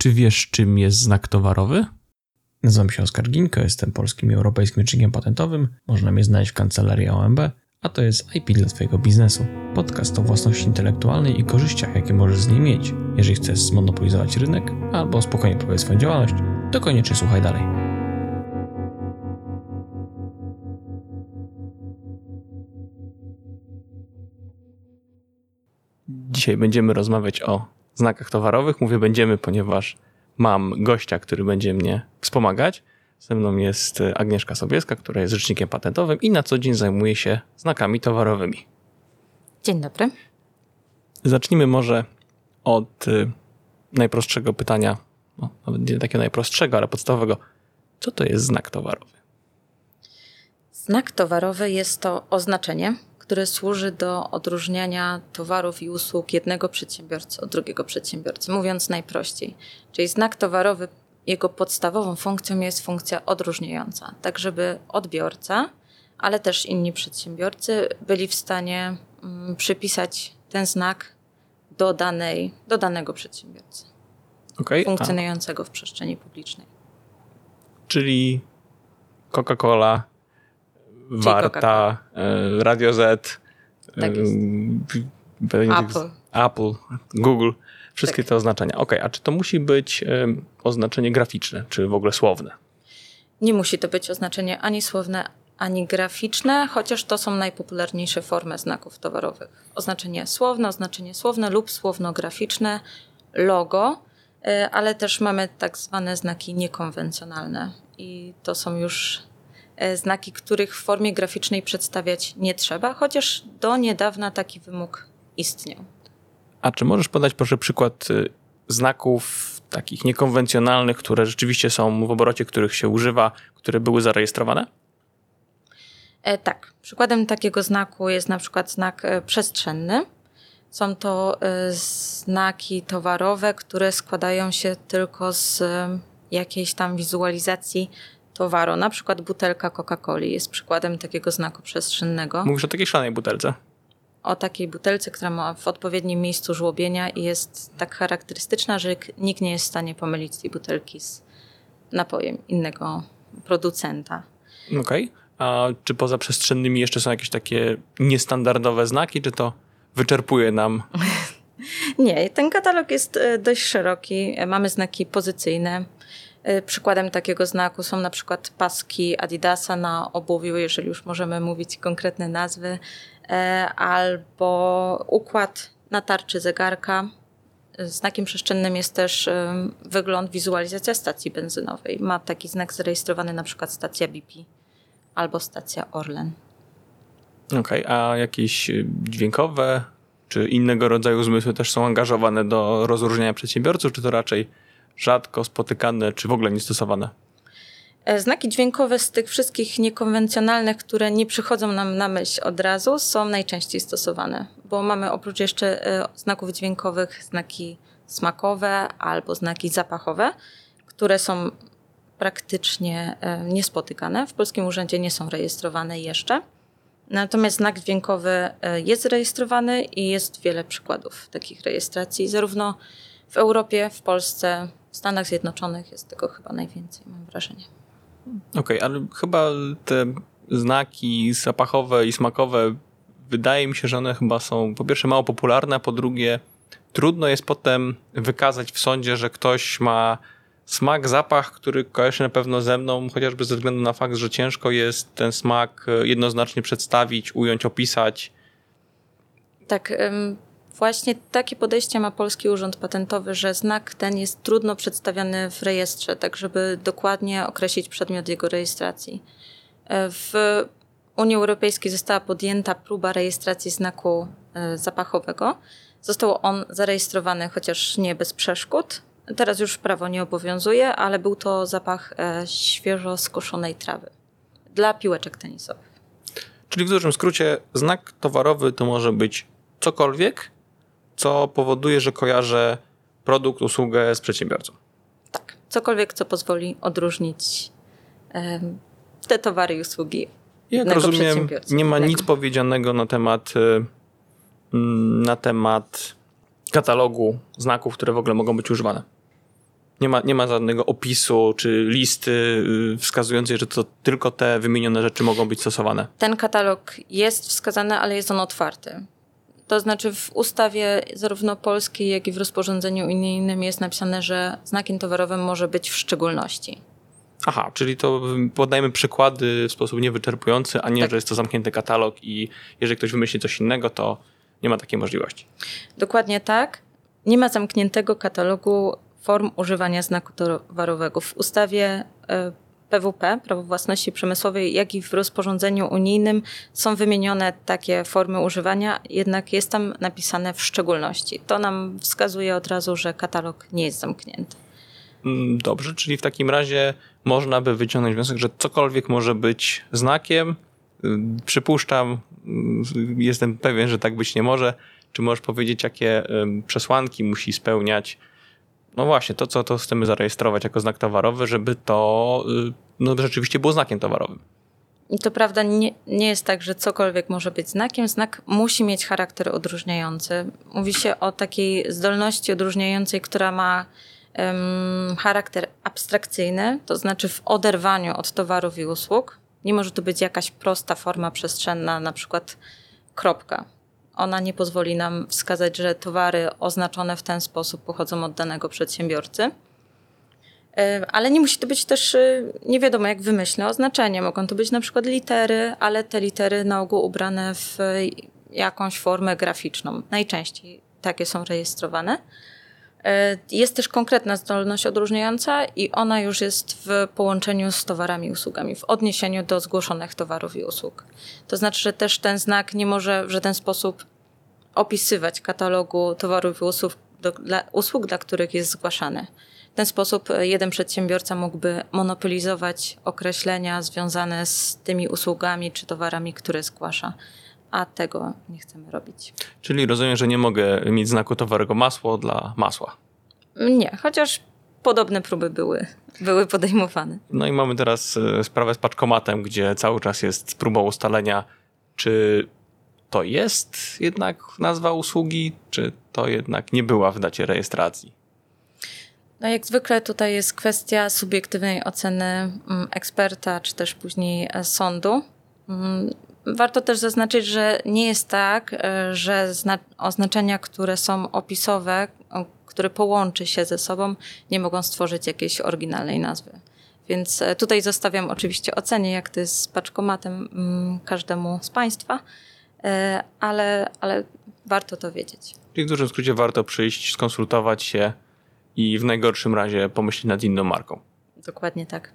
Czy wiesz, czym jest znak towarowy? Nazywam się Oskar Ginko, jestem polskim i europejskim rzecznikiem patentowym. Można mnie znaleźć w kancelarii OMB, a to jest IP dla Twojego biznesu. Podcast o własności intelektualnej i korzyściach, jakie możesz z niej mieć. Jeżeli chcesz zmonopolizować rynek albo spokojnie prowadzić swoją działalność, to koniecznie słuchaj dalej. Dzisiaj będziemy rozmawiać o znakach towarowych. Mówię będziemy, ponieważ mam gościa, który będzie mnie wspomagać. Ze mną jest Agnieszka Sobieska, która jest rzecznikiem patentowym i na co dzień zajmuje się znakami towarowymi. Dzień dobry. Zacznijmy może od y, najprostszego pytania, no, nawet nie takiego najprostszego, ale podstawowego. Co to jest znak towarowy? Znak towarowy jest to oznaczenie, które służy do odróżniania towarów i usług jednego przedsiębiorcy od drugiego przedsiębiorcy, mówiąc najprościej. Czyli znak towarowy, jego podstawową funkcją jest funkcja odróżniająca, tak żeby odbiorca, ale też inni przedsiębiorcy byli w stanie mm, przypisać ten znak do, danej, do danego przedsiębiorcy Okay, funkcjonującego w przestrzeni publicznej. Czyli Coca-Cola, Warta, e, Radio Z, Tak e, Apple. Apple, Google, wszystkie Tak. te oznaczenia. Ok, a czy to musi być e, oznaczenie graficzne, czy w ogóle słowne? Nie musi to być oznaczenie ani słowne, ani graficzne, chociaż to są najpopularniejsze formy znaków towarowych. Oznaczenie słowne, oznaczenie słowne lub słowno-graficzne, logo, ale też mamy tak zwane znaki niekonwencjonalne. I to są już znaki, których w formie graficznej przedstawiać nie trzeba, chociaż do niedawna taki wymóg istniał. A czy możesz podać proszę przykład y, znaków takich niekonwencjonalnych, które rzeczywiście są w obrocie, których się używa, które były zarejestrowane? E, tak, przykładem takiego znaku jest na przykład znak e, przestrzenny. Są to e, znaki towarowe, które składają się tylko z e, jakiejś tam wizualizacji towaru. Na przykład butelka Coca-Coli jest przykładem takiego znaku przestrzennego. Mówisz o takiej szklanej butelce. O takiej butelce, która ma w odpowiednim miejscu żłobienia i jest tak charakterystyczna, że nikt nie jest w stanie pomylić tej butelki z napojem innego producenta. Okej. A czy poza przestrzennymi jeszcze są jakieś takie niestandardowe znaki, czy to wyczerpuje nam Nie, ten katalog jest e, dość szeroki. E, Mamy znaki pozycyjne. E, Przykładem takiego znaku są na przykład paski Adidasa na obuwiu, jeżeli już możemy mówić konkretne nazwy, e, albo układ na tarczy zegarka. Znakiem przestrzennym jest też em, wygląd, wizualizacja stacji benzynowej. Ma taki znak zarejestrowany na przykład stacja BP albo stacja Orlen. Okej, a jakieś y, dźwiękowe czy innego rodzaju zmysły też są angażowane do rozróżniania przedsiębiorców, czy to raczej rzadko spotykane, czy w ogóle niestosowane? E, Znaki dźwiękowe z tych wszystkich niekonwencjonalnych, które nie przychodzą nam na myśl od razu, są najczęściej stosowane, bo mamy oprócz jeszcze e, znaków dźwiękowych znaki smakowe albo znaki zapachowe, które są praktycznie e, niespotykane. W Polskim Urzędzie nie są rejestrowane jeszcze. Natomiast znak dźwiękowy jest rejestrowany i jest wiele przykładów takich rejestracji, zarówno w Europie, w Polsce, w Stanach Zjednoczonych jest tego chyba najwięcej, mam wrażenie. Okej, ale chyba te znaki zapachowe i smakowe, wydaje mi się, że one chyba są po pierwsze mało popularne, a po drugie trudno jest potem wykazać w sądzie, że ktoś ma smak, zapach, który kojarzy na pewno ze mną, chociażby ze względu na fakt, że ciężko jest ten smak e, jednoznacznie przedstawić, ująć, opisać. Tak, właśnie takie podejście ma Polski Urząd Patentowy, że znak ten jest trudno przedstawiany w rejestrze, tak żeby dokładnie określić przedmiot jego rejestracji. E, W Unii Europejskiej została podjęta próba rejestracji znaku e, zapachowego. Został on zarejestrowany, chociaż nie bez przeszkód. Teraz już prawo nie obowiązuje, ale był to zapach e, świeżo skoszonej trawy dla piłeczek tenisowych. Czyli w dużym skrócie znak towarowy to może być cokolwiek, co powoduje, że kojarzę produkt, usługę z przedsiębiorcą. Tak, cokolwiek, co pozwoli odróżnić te towary i usługi. Jak rozumiem, nie ma nic powiedzianego na temat, y, mm, na temat katalogu znaków, które w ogóle mogą być używane. Nie ma, nie ma żadnego opisu czy listy y, wskazującej, że to tylko te wymienione rzeczy mogą być stosowane. Ten katalog jest wskazany, ale jest on otwarty. To znaczy w ustawie zarówno polskiej, jak i w rozporządzeniu unijnym jest napisane, że znakiem towarowym może być w szczególności. Aha, czyli to podajemy przykłady w sposób niewyczerpujący, a nie, Tak. że jest to zamknięty katalog i jeżeli ktoś wymyśli coś innego, to nie ma takiej możliwości. Dokładnie tak. Nie ma zamkniętego katalogu form używania znaku towarowego. W ustawie e, PWP, Prawo Własności Przemysłowej, jak i w rozporządzeniu unijnym są wymienione takie formy używania, jednak jest tam napisane w szczególności. To nam wskazuje od razu, że katalog nie jest zamknięty. Mm, Dobrze, czyli w takim razie można by wyciągnąć wniosek, że cokolwiek może być znakiem. Y, Przypuszczam, y, jestem pewien, że tak być nie może. Czy możesz powiedzieć, jakie ym, przesłanki musi spełniać? No właśnie, to co to chcemy zarejestrować jako znak towarowy, żeby to y, no, rzeczywiście było znakiem towarowym. I to prawda, nie, nie jest tak, że cokolwiek może być znakiem. Znak musi mieć charakter odróżniający. Mówi się o takiej zdolności odróżniającej, która ma em, charakter abstrakcyjny, to znaczy w oderwaniu od towarów i usług. Nie może to być jakaś prosta forma przestrzenna, na przykład kropka. Ona nie pozwoli nam wskazać, że towary oznaczone w ten sposób pochodzą od danego przedsiębiorcy. E, Ale nie musi to być też e, nie wiadomo jak wymyślne oznaczenie. Mogą to być na przykład litery, ale te litery na ogół ubrane w e, jakąś formę graficzną. Najczęściej takie są rejestrowane. Jest też konkretna zdolność odróżniająca i ona już jest w połączeniu z towarami i usługami, w odniesieniu do zgłoszonych towarów i usług. To znaczy, że też ten znak nie może w żaden sposób opisywać katalogu towarów i usług, do, dla, usług, dla których jest zgłaszany. W ten sposób e, jeden przedsiębiorca mógłby monopolizować określenia związane z tymi usługami czy towarami, które zgłasza, a tego nie chcemy robić. Czyli rozumiem, że nie mogę mieć znaku towarowego masło dla masła. Nie, chociaż podobne próby były, były podejmowane. No i mamy teraz e, sprawę z paczkomatem, gdzie cały czas jest próba ustalenia, czy to jest jednak nazwa usługi, czy to jednak nie była w dacie rejestracji. No jak zwykle tutaj jest kwestia subiektywnej oceny mm, eksperta, czy też później e, sądu. Mm, Warto też zaznaczyć, że nie jest tak, e, że zna- oznaczenia, które są opisowe, które połączy się ze sobą, nie mogą stworzyć jakiejś oryginalnej nazwy. Więc e, tutaj zostawiam oczywiście ocenie, jak to jest z paczkomatem mm, każdemu z Państwa, ale, ale warto to wiedzieć. Czyli w dużym skrócie warto przyjść, skonsultować się i w najgorszym razie pomyśleć nad inną marką. Dokładnie tak.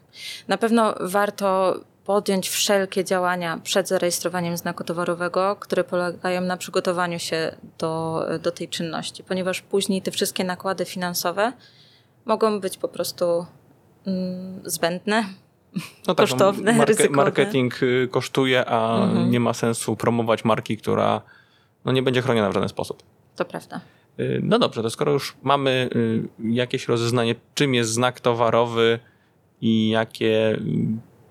Na pewno warto podjąć wszelkie działania przed zarejestrowaniem znaku towarowego, które polegają na przygotowaniu się do, do tej czynności, ponieważ później te wszystkie nakłady finansowe mogą być po prostu mm, zbędne. No Kosztowne, marke- ryzykowne. Marketing y, kosztuje, a Mhm. nie ma sensu promować marki, która no, nie będzie chroniona w żaden sposób. To prawda. Y, No dobrze, to skoro już mamy y, jakieś rozeznanie, czym jest znak towarowy i jakie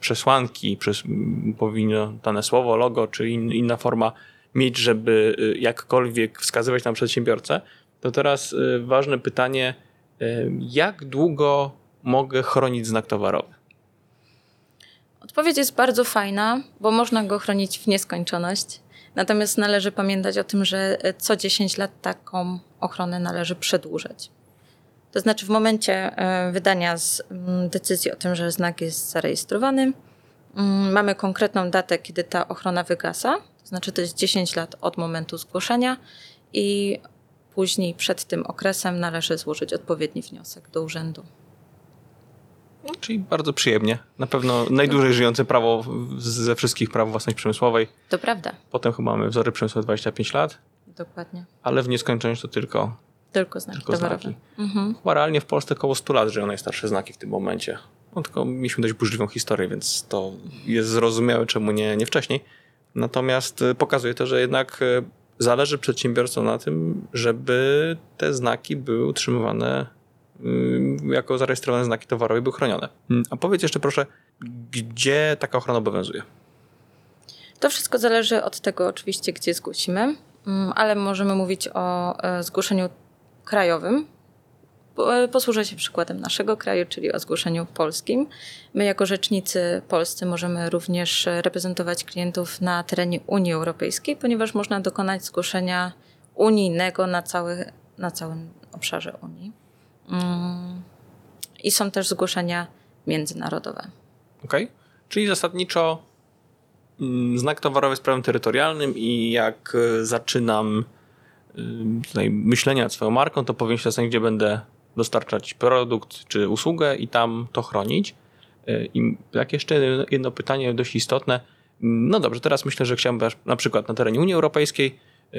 przesłanki przes- m, powinno dane słowo, logo czy in, inna forma mieć, żeby jakkolwiek wskazywać na przedsiębiorcę, to teraz ważne pytanie, jak długo mogę chronić znak towarowy? Odpowiedź jest bardzo fajna, bo można go chronić w nieskończoność. Natomiast należy pamiętać o tym, że e, co 10 lat taką ochronę należy przedłużać. To znaczy, w momencie e, wydania mm, decyzji o tym, że znak jest zarejestrowany, mm, mamy konkretną datę, kiedy ta ochrona wygasa. To znaczy, to jest 10 lat od momentu zgłoszenia i później przed tym okresem należy złożyć odpowiedni wniosek do urzędu. No, czyli bardzo przyjemnie. Na pewno najdłużej żyjące prawo ze wszystkich praw własności przemysłowej. To prawda, Potem chyba mamy wzory przemysłowe 25 lat, dokładnie. ale w nieskończoność to tylko Tylko znaki Tylko towarowe. znaki. Mhm. Chyba realnie w Polsce około 100 lat żyją najstarsze znaki w tym momencie. No tylko mieliśmy dość burzliwą historię, więc to jest zrozumiałe, czemu nie, nie wcześniej. Natomiast y, pokazuje to, że jednak y, zależy przedsiębiorcom na tym, żeby te znaki były utrzymywane jako zarejestrowane znaki towarowe były chronione. Mm, A powiedz jeszcze proszę, gdzie taka ochrona obowiązuje? To wszystko zależy od tego oczywiście, gdzie zgłosimy, mm, ale możemy mówić o e, zgłoszeniu krajowym. Posłużę się przykładem naszego kraju, czyli o zgłoszeniu polskim. My, jako rzecznicy polscy, możemy również reprezentować klientów na terenie Unii Europejskiej, ponieważ można dokonać zgłoszenia unijnego na, cały, na całym obszarze Unii. I są też zgłoszenia międzynarodowe. Okej. Okay. Czyli zasadniczo mm, znak towarowy jest prawem terytorialnym i jak e, zaczynam e, tutaj myślenia nad swoją marką, to powiem się zastanowić, gdzie będę dostarczać produkt czy usługę i tam to chronić. E, I jak jeszcze jedno pytanie dość istotne. No dobrze, teraz myślę, że chciałbym na przykład na terenie Unii Europejskiej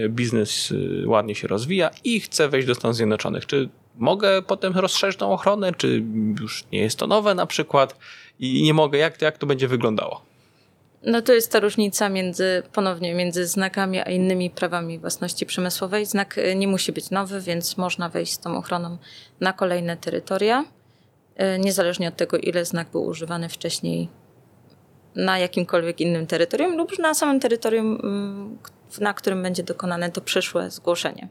biznes ładnie się rozwija i chcę wejść do Stanów Zjednoczonych. Czy mogę potem rozszerzyć tą ochronę, czy już nie jest to nowe na przykład i nie mogę, jak, jak to będzie wyglądało? No to jest ta różnica między, ponownie, między znakami a innymi prawami własności przemysłowej. Znak y, nie musi być nowy, więc można wejść z tą ochroną na kolejne terytoria, y, niezależnie od tego, ile znak był używany wcześniej na jakimkolwiek innym terytorium lub na samym terytorium, mm, na którym będzie dokonane to przyszłe zgłoszenie.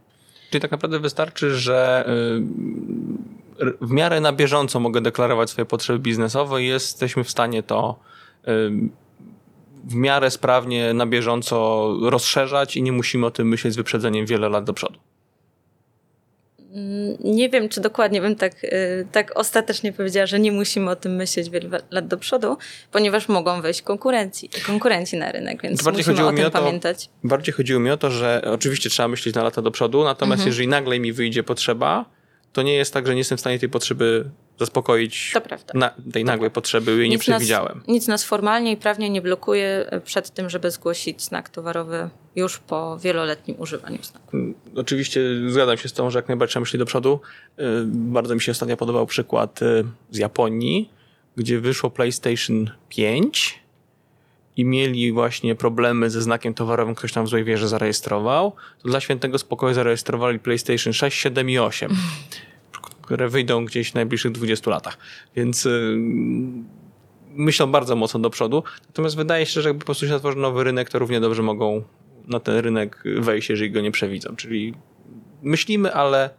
Czyli tak naprawdę wystarczy, że y, w miarę na bieżąco mogę deklarować swoje potrzeby biznesowe i jesteśmy w stanie to y, w miarę sprawnie, na bieżąco rozszerzać i nie musimy o tym myśleć z wyprzedzeniem wiele lat do przodu. Mm, nie wiem, czy dokładnie bym tak, y, tak ostatecznie powiedziała, że nie musimy o tym myśleć wiele lat do przodu, ponieważ mogą wejść konkurencji, konkurencji na rynek, więc to musimy o tym o to, pamiętać. Bardziej chodziło mi o to, że oczywiście trzeba myśleć na lata do przodu, natomiast mhm. jeżeli nagle mi wyjdzie potrzeba, to nie jest tak, że nie jestem w stanie tej potrzeby zaspokoić na, tej nagłej potrzeby, jej nie przewidziałem. Nas, nic nas formalnie i prawnie nie blokuje przed tym, żeby zgłosić znak towarowy już po wieloletnim używaniu znaku. Mm, oczywiście zgadzam się z tą, że jak najbardziej myśli do przodu. Y, bardzo mi się ostatnio podobał przykład y, z Japonii, gdzie wyszło PlayStation 5 i mieli właśnie problemy ze znakiem towarowym, ktoś tam w złej wierze zarejestrował, to dla świętego spokoju zarejestrowali PlayStation 6, 7 i 8 które wyjdą gdzieś w najbliższych 20 latach. Więc yy, myślą bardzo mocno do przodu. Natomiast wydaje się, że jakby po prostu się otworzy nowy rynek, to równie dobrze mogą na ten rynek wejść, jeżeli go nie przewidzą. Czyli myślimy, ale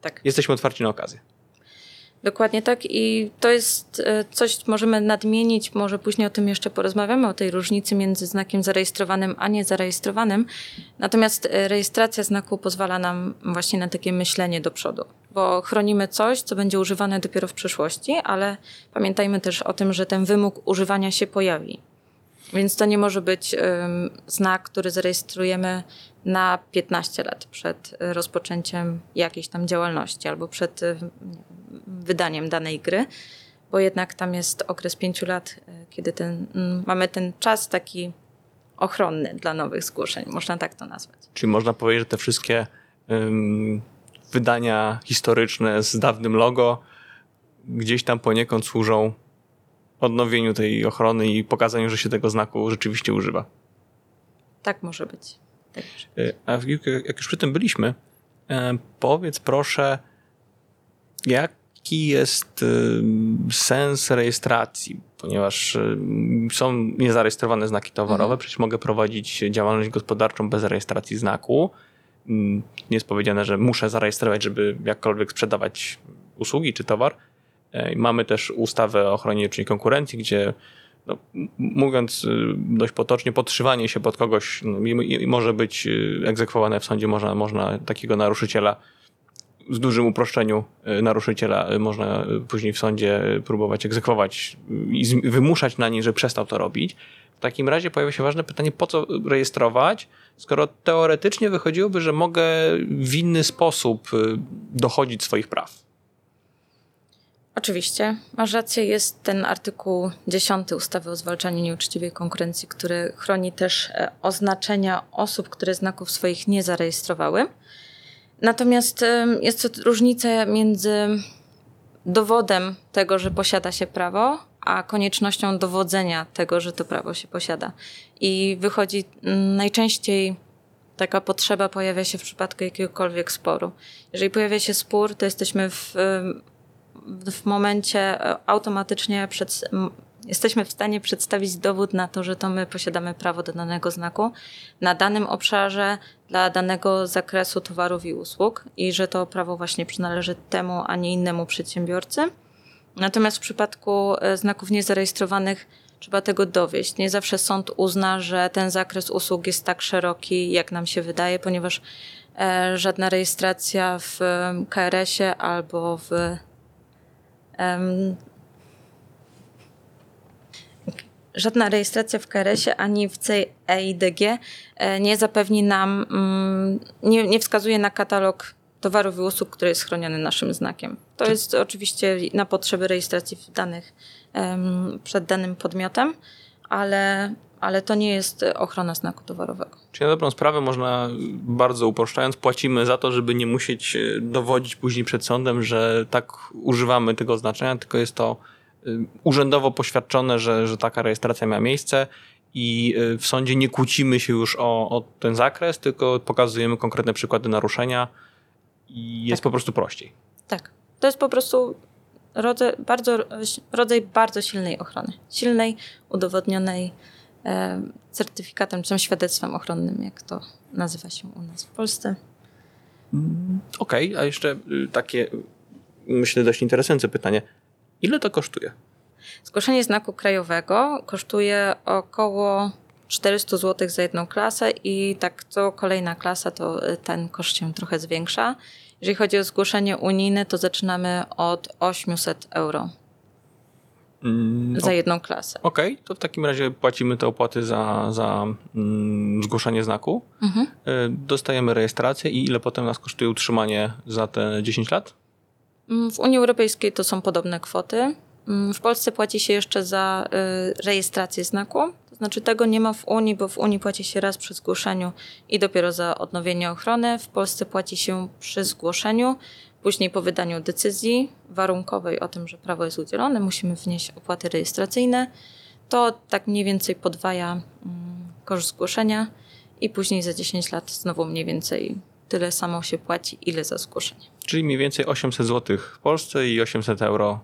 tak. jesteśmy otwarci na okazję. Dokładnie tak i to jest e, coś, możemy nadmienić, może później o tym jeszcze porozmawiamy, o tej różnicy między znakiem zarejestrowanym a niezarejestrowanym. Natomiast e, rejestracja znaku pozwala nam właśnie na takie myślenie do przodu, bo chronimy coś, co będzie używane dopiero w przyszłości, ale pamiętajmy też o tym, że ten wymóg używania się pojawi. Więc to nie może być um, znak, który zarejestrujemy na 15 lat przed rozpoczęciem jakiejś tam działalności albo przed wydaniem danej gry, bo jednak tam jest okres pięciu lat, e, kiedy ten, mm, mamy ten czas taki ochronny dla nowych zgłoszeń, można tak to nazwać. Czyli można powiedzieć, że te wszystkie um, wydania historyczne z dawnym logo gdzieś tam poniekąd służą odnowieniu tej ochrony i pokazaniu, że się tego znaku rzeczywiście używa. Tak może być. Tak może A jak już przy tym byliśmy, e, powiedz proszę, jak jaki jest y, sens rejestracji, ponieważ są niezarejestrowane znaki towarowe, mhm. przecież mogę prowadzić działalność gospodarczą bez rejestracji znaku. Mm, nie jest powiedziane, że muszę zarejestrować, żeby jakkolwiek sprzedawać usługi czy towar. E, mamy też ustawę o ochronie uczniów konkurencji, gdzie no, mówiąc y, dość potocznie, podszywanie się pod kogoś no, może być egzekwowane w sądzie, można, można takiego naruszyciela w dużym uproszczeniu e, naruszyciela e, można e, później w sądzie próbować egzekwować i wymuszać na nim, że przestał to robić. W takim razie pojawia się ważne pytanie, po co rejestrować, skoro teoretycznie wychodziłoby, że mogę w inny sposób dochodzić swoich praw. Oczywiście, masz rację, jest ten artykuł 10 ustawy o zwalczaniu nieuczciwej konkurencji, który chroni też oznaczenia osób, które znaków swoich nie zarejestrowały. Natomiast jest różnica między dowodem tego, że posiada się prawo, a koniecznością dowodzenia tego, że to prawo się posiada. I wychodzi najczęściej taka potrzeba pojawia się w przypadku jakiegokolwiek sporu. Jeżeli pojawia się spór, to jesteśmy w, w momencie e, automatycznie przed, jesteśmy w stanie przedstawić dowód na to, że to my posiadamy prawo do danego znaku na danym obszarze dla danego zakresu towarów i usług i że to prawo właśnie przynależy temu, a nie innemu przedsiębiorcy. Natomiast w przypadku e, znaków niezarejestrowanych trzeba tego dowieść. Nie zawsze sąd uzna, że ten zakres usług jest tak szeroki, jak nam się wydaje, ponieważ e, żadna rejestracja w KRS-ie albo w żadna rejestracja w KRS-ie ani w CEIDG e, nie zapewni nam, mm, nie, nie wskazuje na katalog towarów i usług, który jest chroniony naszym znakiem. To jest oczywiście na potrzeby rejestracji danych przed danym podmiotem, ale, ale to nie jest ochrona znaku towarowego. Czyli na dobrą sprawę można, bardzo uproszczając, płacimy za to, żeby nie musieć e, dowodzić później przed sądem, że tak używamy tego oznaczenia, tylko jest to urzędowo poświadczone, że, że taka rejestracja miała miejsce i y, w sądzie nie kłócimy się już o, o ten zakres, tylko pokazujemy konkretne przykłady naruszenia i jest tak. po prostu prościej. Tak. To jest po prostu rodzaj bardzo, rodzaj bardzo silnej ochrony. Silnej, udowodnionej e, certyfikatem czy świadectwem ochronnym, jak to nazywa się u nas w Polsce. Mm, okej, okay, a jeszcze y, takie, myślę, dość interesujące pytanie. Ile to kosztuje? Zgłoszenie znaku krajowego kosztuje około 400 zł za jedną klasę i tak co kolejna klasa, to y, ten koszt się trochę zwiększa. Jeżeli chodzi o zgłoszenie unijne, to zaczynamy od 800 euro mm, za jedną klasę. Okej, okay, to w takim razie płacimy te opłaty za, za mm, zgłoszenie znaku. Mhm. Y, dostajemy rejestrację i ile potem nas kosztuje utrzymanie za te 10 lat? Mm, w Unii Europejskiej to są podobne kwoty. W Polsce płaci się jeszcze za y, rejestrację znaku. To znaczy tego nie ma w Unii, bo w Unii płaci się raz przy zgłoszeniu i dopiero za odnowienie ochrony. W Polsce płaci się przy zgłoszeniu, później po wydaniu decyzji warunkowej o tym, że prawo jest udzielone, musimy wnieść opłaty rejestracyjne. To tak mniej więcej podwaja mm, koszt zgłoszenia i później za 10 lat znowu mniej więcej tyle samo się płaci, ile za zgłoszenie. Czyli mniej więcej 800 zł w Polsce i 800 euro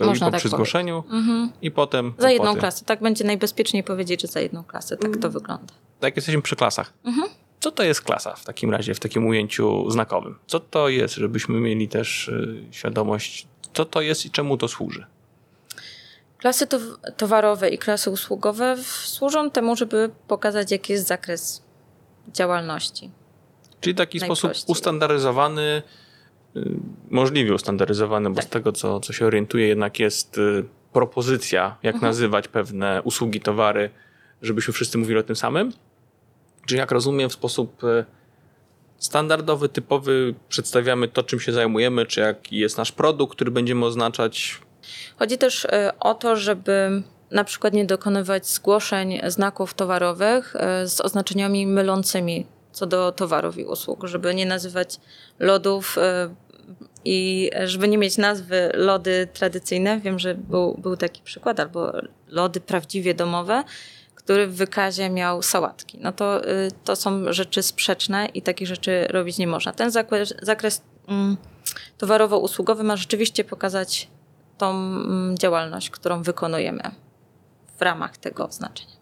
można tak przy zgłoszeniu mhm. i potem. Za jedną klasę. Tak będzie najbezpieczniej powiedzieć, że za jedną klasę. Tak to mhm. wygląda. Tak, jesteśmy przy klasach. Mhm. Co to jest klasa w takim razie, w takim ujęciu znakowym? Co to jest, żebyśmy mieli też y, świadomość, co to jest i czemu to służy? Klasy towarowe i klasy usługowe służą temu, żeby pokazać, jaki jest zakres działalności. Czyli taki sposób ustandaryzowany, Y, możliwie ustandaryzowane, bo tak. z tego, co, co się orientuje, jednak jest y, propozycja, jak mhm. nazywać pewne usługi, towary, żebyśmy wszyscy mówili o tym samym. Czyli jak rozumiem, w sposób y, standardowy, typowy przedstawiamy to, czym się zajmujemy, czy jaki jest nasz produkt, który będziemy oznaczać. Chodzi też o to, żeby na przykład nie dokonywać zgłoszeń znaków towarowych z oznaczeniami mylącymi co do towarów i usług, żeby nie nazywać lodów i żeby nie mieć nazwy lody tradycyjne, wiem, że był, był taki przykład, albo lody prawdziwie domowe, który w wykazie miał sałatki. No to, y, to są rzeczy sprzeczne i takich rzeczy robić nie można. Ten zakres, zakres mm, towarowo-usługowy ma rzeczywiście pokazać tą mm, działalność, którą wykonujemy w ramach tego oznaczenia.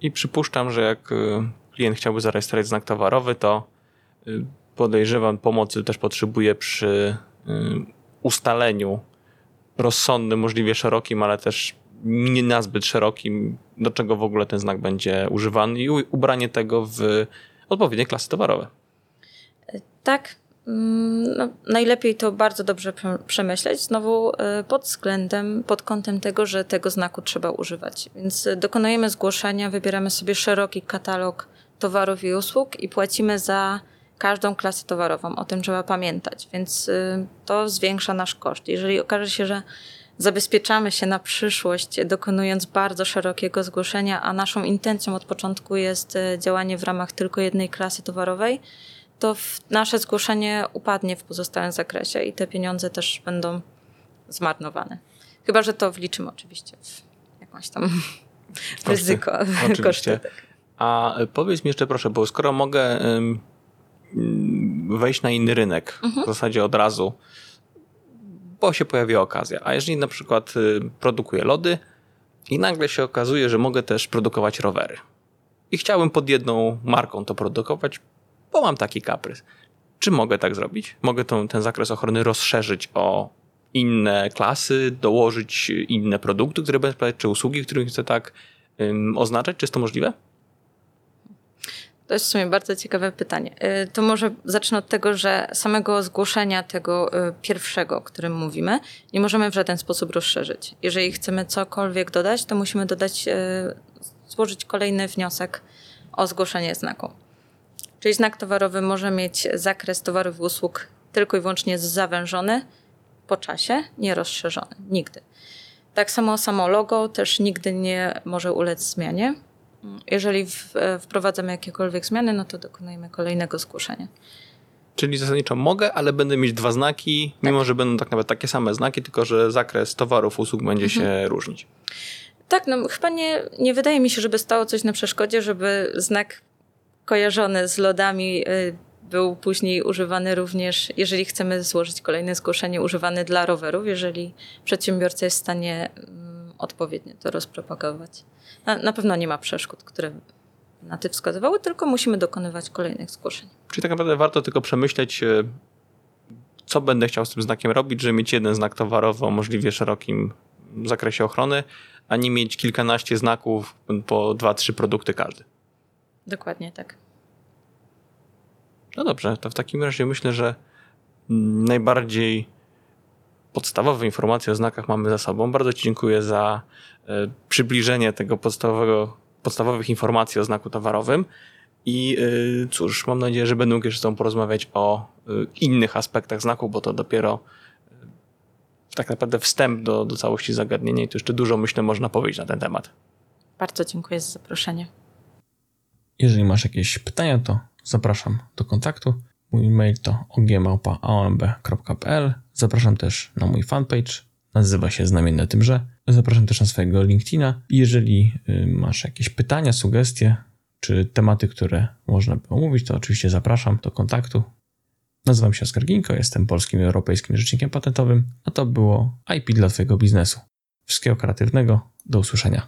I przypuszczam, że jak y, klient chciałby zarejestrować znak towarowy, to y, podejrzewam pomocy też potrzebuje przy Y, ustaleniu rozsądnym, możliwie szerokim, ale też nie nazbyt szerokim, do czego w ogóle ten znak będzie używany i ubranie tego w odpowiednie klasy towarowe. Tak. Mm, no, najlepiej to bardzo dobrze przemyśleć, znowu y, pod względem, pod kątem tego, że tego znaku trzeba używać. Więc dokonujemy zgłoszenia, wybieramy sobie szeroki katalog towarów i usług i płacimy za każdą klasę towarową. O tym trzeba pamiętać, więc y, to zwiększa nasz koszt. Jeżeli okaże się, że zabezpieczamy się na przyszłość, dokonując bardzo szerokiego zgłoszenia, a naszą intencją od początku jest y, działanie w ramach tylko jednej klasy towarowej, to nasze zgłoszenie upadnie w pozostałym zakresie i te pieniądze też będą zmarnowane. Chyba, że to wliczymy oczywiście w jakąś tam ryzyko, oczywiście. koszty. Tak. A powiedz mi jeszcze proszę, bo skoro mogę wejść na inny rynek mhm. w zasadzie od razu, bo się pojawi okazja. A jeżeli na przykład y, produkuję lody i nagle się okazuje, że mogę też produkować rowery. I chciałbym pod jedną marką to produkować, bo mam taki kaprys. Czy mogę tak zrobić? Mogę tą, ten zakres ochrony rozszerzyć o inne klasy, dołożyć inne produkty, które będę sprawdzać, czy usługi, których chcę tak um, oznaczać? Czy jest to możliwe? To jest w sumie bardzo ciekawe pytanie. Y, to może zacznę od tego, że samego zgłoszenia tego y, pierwszego, o którym mówimy, nie możemy w żaden sposób rozszerzyć. Jeżeli chcemy cokolwiek dodać, to musimy dodać, y, złożyć kolejny wniosek o zgłoszenie znaku. Czyli znak towarowy może mieć zakres towarów i usług tylko i wyłącznie zawężony po czasie, nie rozszerzony. Nigdy. Tak samo samo logo też nigdy nie może ulec zmianie. Jeżeli w, e, wprowadzamy jakiekolwiek zmiany, no to dokonujemy kolejnego zgłoszenia. Czyli zasadniczo mogę, ale będę mieć dwa znaki, tak. mimo że będą tak naprawdę takie same znaki, tylko że zakres towarów, usług będzie mhm. się różnić. Tak, no chyba nie, nie wydaje mi się, żeby stało coś na przeszkodzie, żeby znak kojarzony z lodami y, był później używany również, jeżeli chcemy złożyć kolejne zgłoszenie, używany dla rowerów, jeżeli przedsiębiorca jest w stanie mm, odpowiednio to rozpropagować. Na, na pewno nie ma przeszkód, które na ty wskazywały, tylko musimy dokonywać kolejnych zgłoszeń. Czyli tak naprawdę warto tylko przemyśleć, e, co będę chciał z tym znakiem robić, żeby mieć jeden znak towarowy o możliwie szerokim zakresie ochrony, a nie mieć kilkanaście znaków po dwa, trzy produkty każdy. Dokładnie tak. No dobrze, to w takim razie myślę, że najbardziej podstawowe informacje o znakach mamy za sobą. Bardzo Ci dziękuję za e, przybliżenie tego podstawowego, podstawowych informacji o znaku towarowym. I e, cóż, mam nadzieję, że będę mógł jeszcze z Tobą porozmawiać o e, innych aspektach znaku, bo to dopiero tak naprawdę wstęp do, do całości zagadnienia i tu jeszcze dużo, myślę, można powiedzieć na ten temat. Bardzo dziękuję za zaproszenie. Jeżeli masz jakieś pytania, to zapraszam do kontaktu. Mój mail to ogmałpa.aomb.pl. Zapraszam też na mój fanpage. Nazywa się Znamienne Tymże. Zapraszam też na swojego LinkedIna. Jeżeli y, masz jakieś pytania, sugestie czy tematy, które można by omówić, to oczywiście zapraszam do kontaktu. Nazywam się Oskar Ginko, jestem polskim i europejskim rzecznikiem patentowym, a to było IP dla Twojego biznesu. Wszystkiego kreatywnego, do usłyszenia.